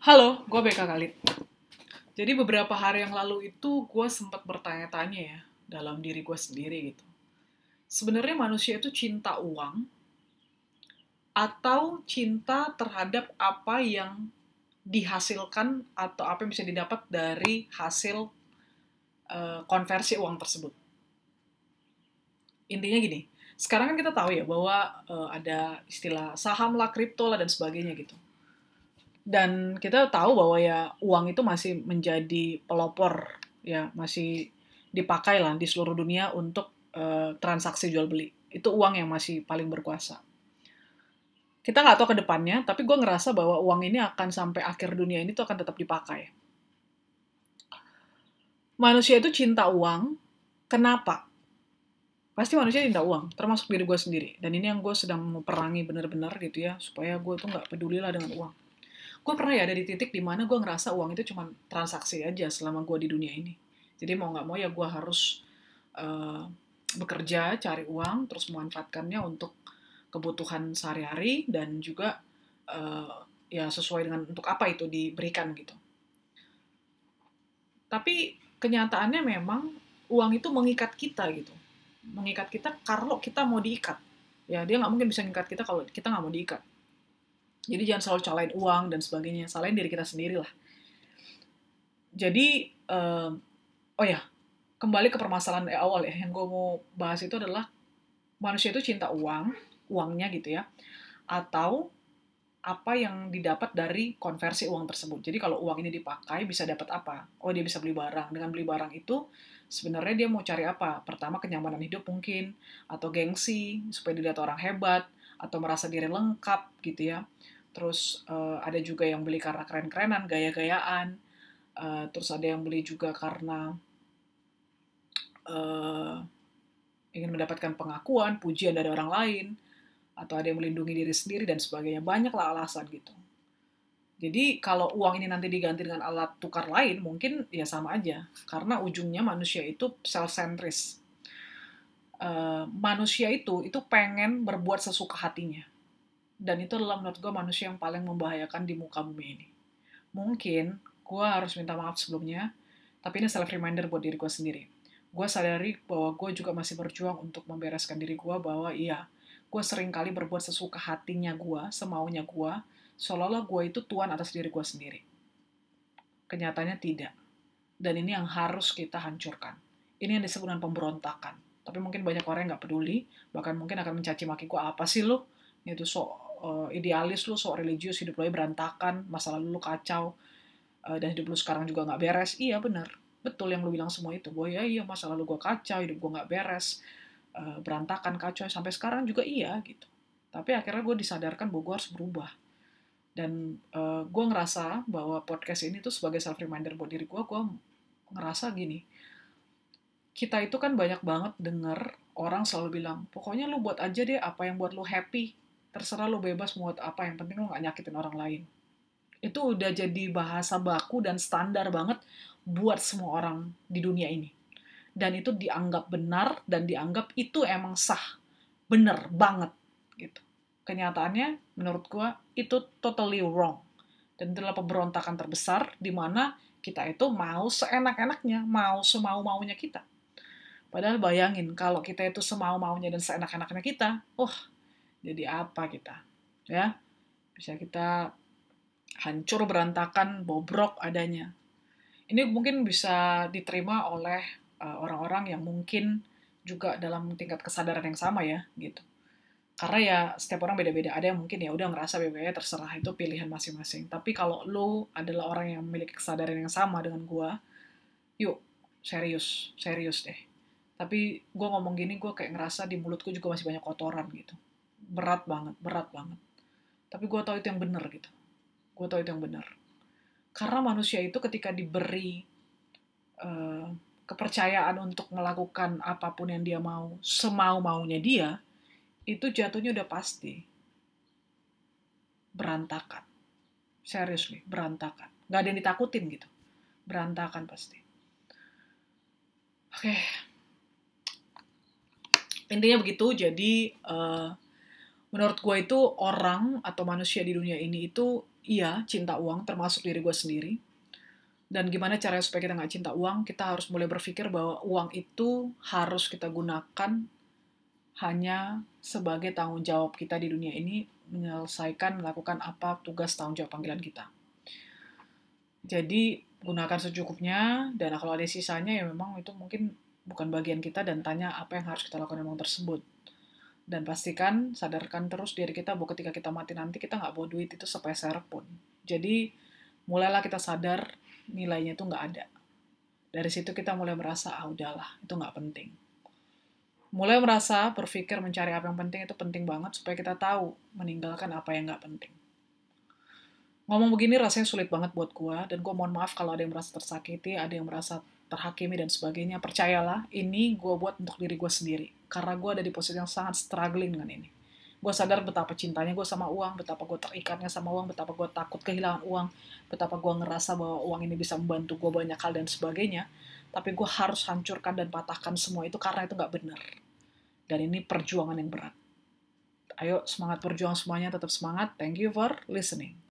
Halo, gue BK Khalid. Jadi beberapa hari yang lalu itu gue sempat bertanya-tanya ya dalam diri gue sendiri gitu. Sebenarnya manusia itu cinta uang atau cinta terhadap apa yang dihasilkan atau apa yang bisa didapat dari hasil uh, konversi uang tersebut. Intinya gini, sekarang kan kita tahu ya bahwa uh, ada istilah saham lah, kripto lah dan sebagainya gitu dan kita tahu bahwa ya uang itu masih menjadi pelopor ya masih dipakai lah di seluruh dunia untuk uh, transaksi jual beli. Itu uang yang masih paling berkuasa. Kita nggak tahu ke depannya tapi gue ngerasa bahwa uang ini akan sampai akhir dunia ini tuh akan tetap dipakai. Manusia itu cinta uang. Kenapa? Pasti manusia cinta uang termasuk diri gue sendiri. Dan ini yang gue sedang memerangi benar-benar gitu ya supaya gue tuh nggak peduli lah dengan uang gue pernah ya ada di titik di mana gue ngerasa uang itu cuma transaksi aja selama gue di dunia ini. Jadi mau nggak mau ya gue harus uh, bekerja cari uang terus memanfaatkannya untuk kebutuhan sehari-hari dan juga uh, ya sesuai dengan untuk apa itu diberikan gitu. Tapi kenyataannya memang uang itu mengikat kita gitu. Mengikat kita kalau kita mau diikat. Ya dia nggak mungkin bisa mengikat kita kalau kita nggak mau diikat jadi jangan selalu calain uang dan sebagainya, salahin diri kita sendiri lah. Jadi, uh, oh ya, kembali ke permasalahan awal ya, yang gue mau bahas itu adalah manusia itu cinta uang, uangnya gitu ya, atau apa yang didapat dari konversi uang tersebut. Jadi kalau uang ini dipakai bisa dapat apa? Oh dia bisa beli barang. Dengan beli barang itu sebenarnya dia mau cari apa? Pertama kenyamanan hidup mungkin, atau gengsi supaya dilihat orang hebat, atau merasa diri lengkap gitu ya terus uh, ada juga yang beli karena keren-kerenan, gaya-gayaan, uh, terus ada yang beli juga karena uh, ingin mendapatkan pengakuan, pujian dari orang lain, atau ada yang melindungi diri sendiri dan sebagainya. Banyaklah alasan gitu. Jadi kalau uang ini nanti diganti dengan alat tukar lain, mungkin ya sama aja. Karena ujungnya manusia itu self-centris. Uh, manusia itu itu pengen berbuat sesuka hatinya dan itu adalah menurut gue manusia yang paling membahayakan di muka bumi ini. Mungkin gue harus minta maaf sebelumnya, tapi ini self reminder buat diri gue sendiri. Gue sadari bahwa gue juga masih berjuang untuk membereskan diri gue bahwa iya, gue sering kali berbuat sesuka hatinya gue, semaunya gue, seolah-olah gue itu tuan atas diri gue sendiri. Kenyataannya tidak. Dan ini yang harus kita hancurkan. Ini yang disebut dengan pemberontakan. Tapi mungkin banyak orang yang gak peduli, bahkan mungkin akan mencaci maki gue, apa sih lu? Itu so uh, idealis lu, sok religius, hidup lu berantakan, masa lalu lu kacau, uh, dan hidup lu sekarang juga nggak beres. Iya benar, betul yang lu bilang semua itu. Bahwa ya iya masa lalu gue kacau, hidup gue nggak beres, uh, berantakan, kacau, sampai sekarang juga iya gitu. Tapi akhirnya gue disadarkan bahwa gue harus berubah. Dan uh, gue ngerasa bahwa podcast ini tuh sebagai self reminder buat diri gue, gue ngerasa gini, kita itu kan banyak banget denger orang selalu bilang, pokoknya lu buat aja deh apa yang buat lu happy. Terserah lo bebas mau apa yang penting lo nggak nyakitin orang lain. Itu udah jadi bahasa baku dan standar banget buat semua orang di dunia ini. Dan itu dianggap benar dan dianggap itu emang sah. Bener banget gitu. Kenyataannya menurut gua itu totally wrong. Dan itulah pemberontakan terbesar di mana kita itu mau seenak-enaknya mau semau-maunya kita padahal bayangin kalau kita itu semau-maunya dan seenak-enaknya kita oh jadi apa kita ya? Bisa kita hancur berantakan bobrok adanya. Ini mungkin bisa diterima oleh uh, orang-orang yang mungkin juga dalam tingkat kesadaran yang sama ya gitu. Karena ya setiap orang beda-beda. Ada yang mungkin ya udah ngerasa BBM terserah itu pilihan masing-masing. Tapi kalau lo adalah orang yang memiliki kesadaran yang sama dengan gue yuk serius serius deh tapi gue ngomong gini gue kayak ngerasa di mulutku juga masih banyak kotoran gitu berat banget, berat banget. Tapi gue tau itu yang benar gitu. Gue tau itu yang benar. Karena manusia itu ketika diberi uh, kepercayaan untuk melakukan apa pun yang dia mau, semau-maunya dia, itu jatuhnya udah pasti. Berantakan. Seriously, berantakan. Gak ada yang ditakutin gitu. Berantakan pasti. Oke. Okay. Intinya begitu, jadi uh, menurut gue itu orang atau manusia di dunia ini itu iya, cinta uang, termasuk diri gue sendiri. Dan gimana caranya supaya kita nggak cinta uang? Kita harus mulai berpikir bahwa uang itu harus kita gunakan hanya sebagai tanggung jawab kita di dunia ini menyelesaikan, melakukan apa tugas tanggung jawab panggilan kita. Jadi gunakan secukupnya dan kalau ada sisanya ya memang itu mungkin bukan bagian kita dan tanya apa yang harus kita lakukan dengan tersebut. Dan pastikan, sadarkan terus diri kita bahwa ketika kita mati nanti kita nggak bawa duit itu sepeser pun. Jadi mulailah kita sadar nilainya itu nggak ada. Dari situ kita mulai merasa, ah udahlah, itu nggak penting. Mulai merasa berpikir mencari apa yang penting itu penting banget supaya kita tahu meninggalkan apa yang nggak penting. Ngomong begini rasanya sulit banget buat gua, dan gua mohon maaf kalau ada yang merasa tersakiti, ada yang merasa terhakimi dan sebagainya. Percayalah, ini gua buat untuk diri gua sendiri. Karena gua ada di posisi yang sangat struggling dengan ini gue sadar betapa cintanya gue sama uang, betapa gue terikatnya sama uang, betapa gue takut kehilangan uang, betapa gue ngerasa bahwa uang ini bisa membantu gue banyak hal dan sebagainya. Tapi gue harus hancurkan dan patahkan semua itu karena itu nggak benar. Dan ini perjuangan yang berat. Ayo semangat berjuang semuanya, tetap semangat. Thank you for listening.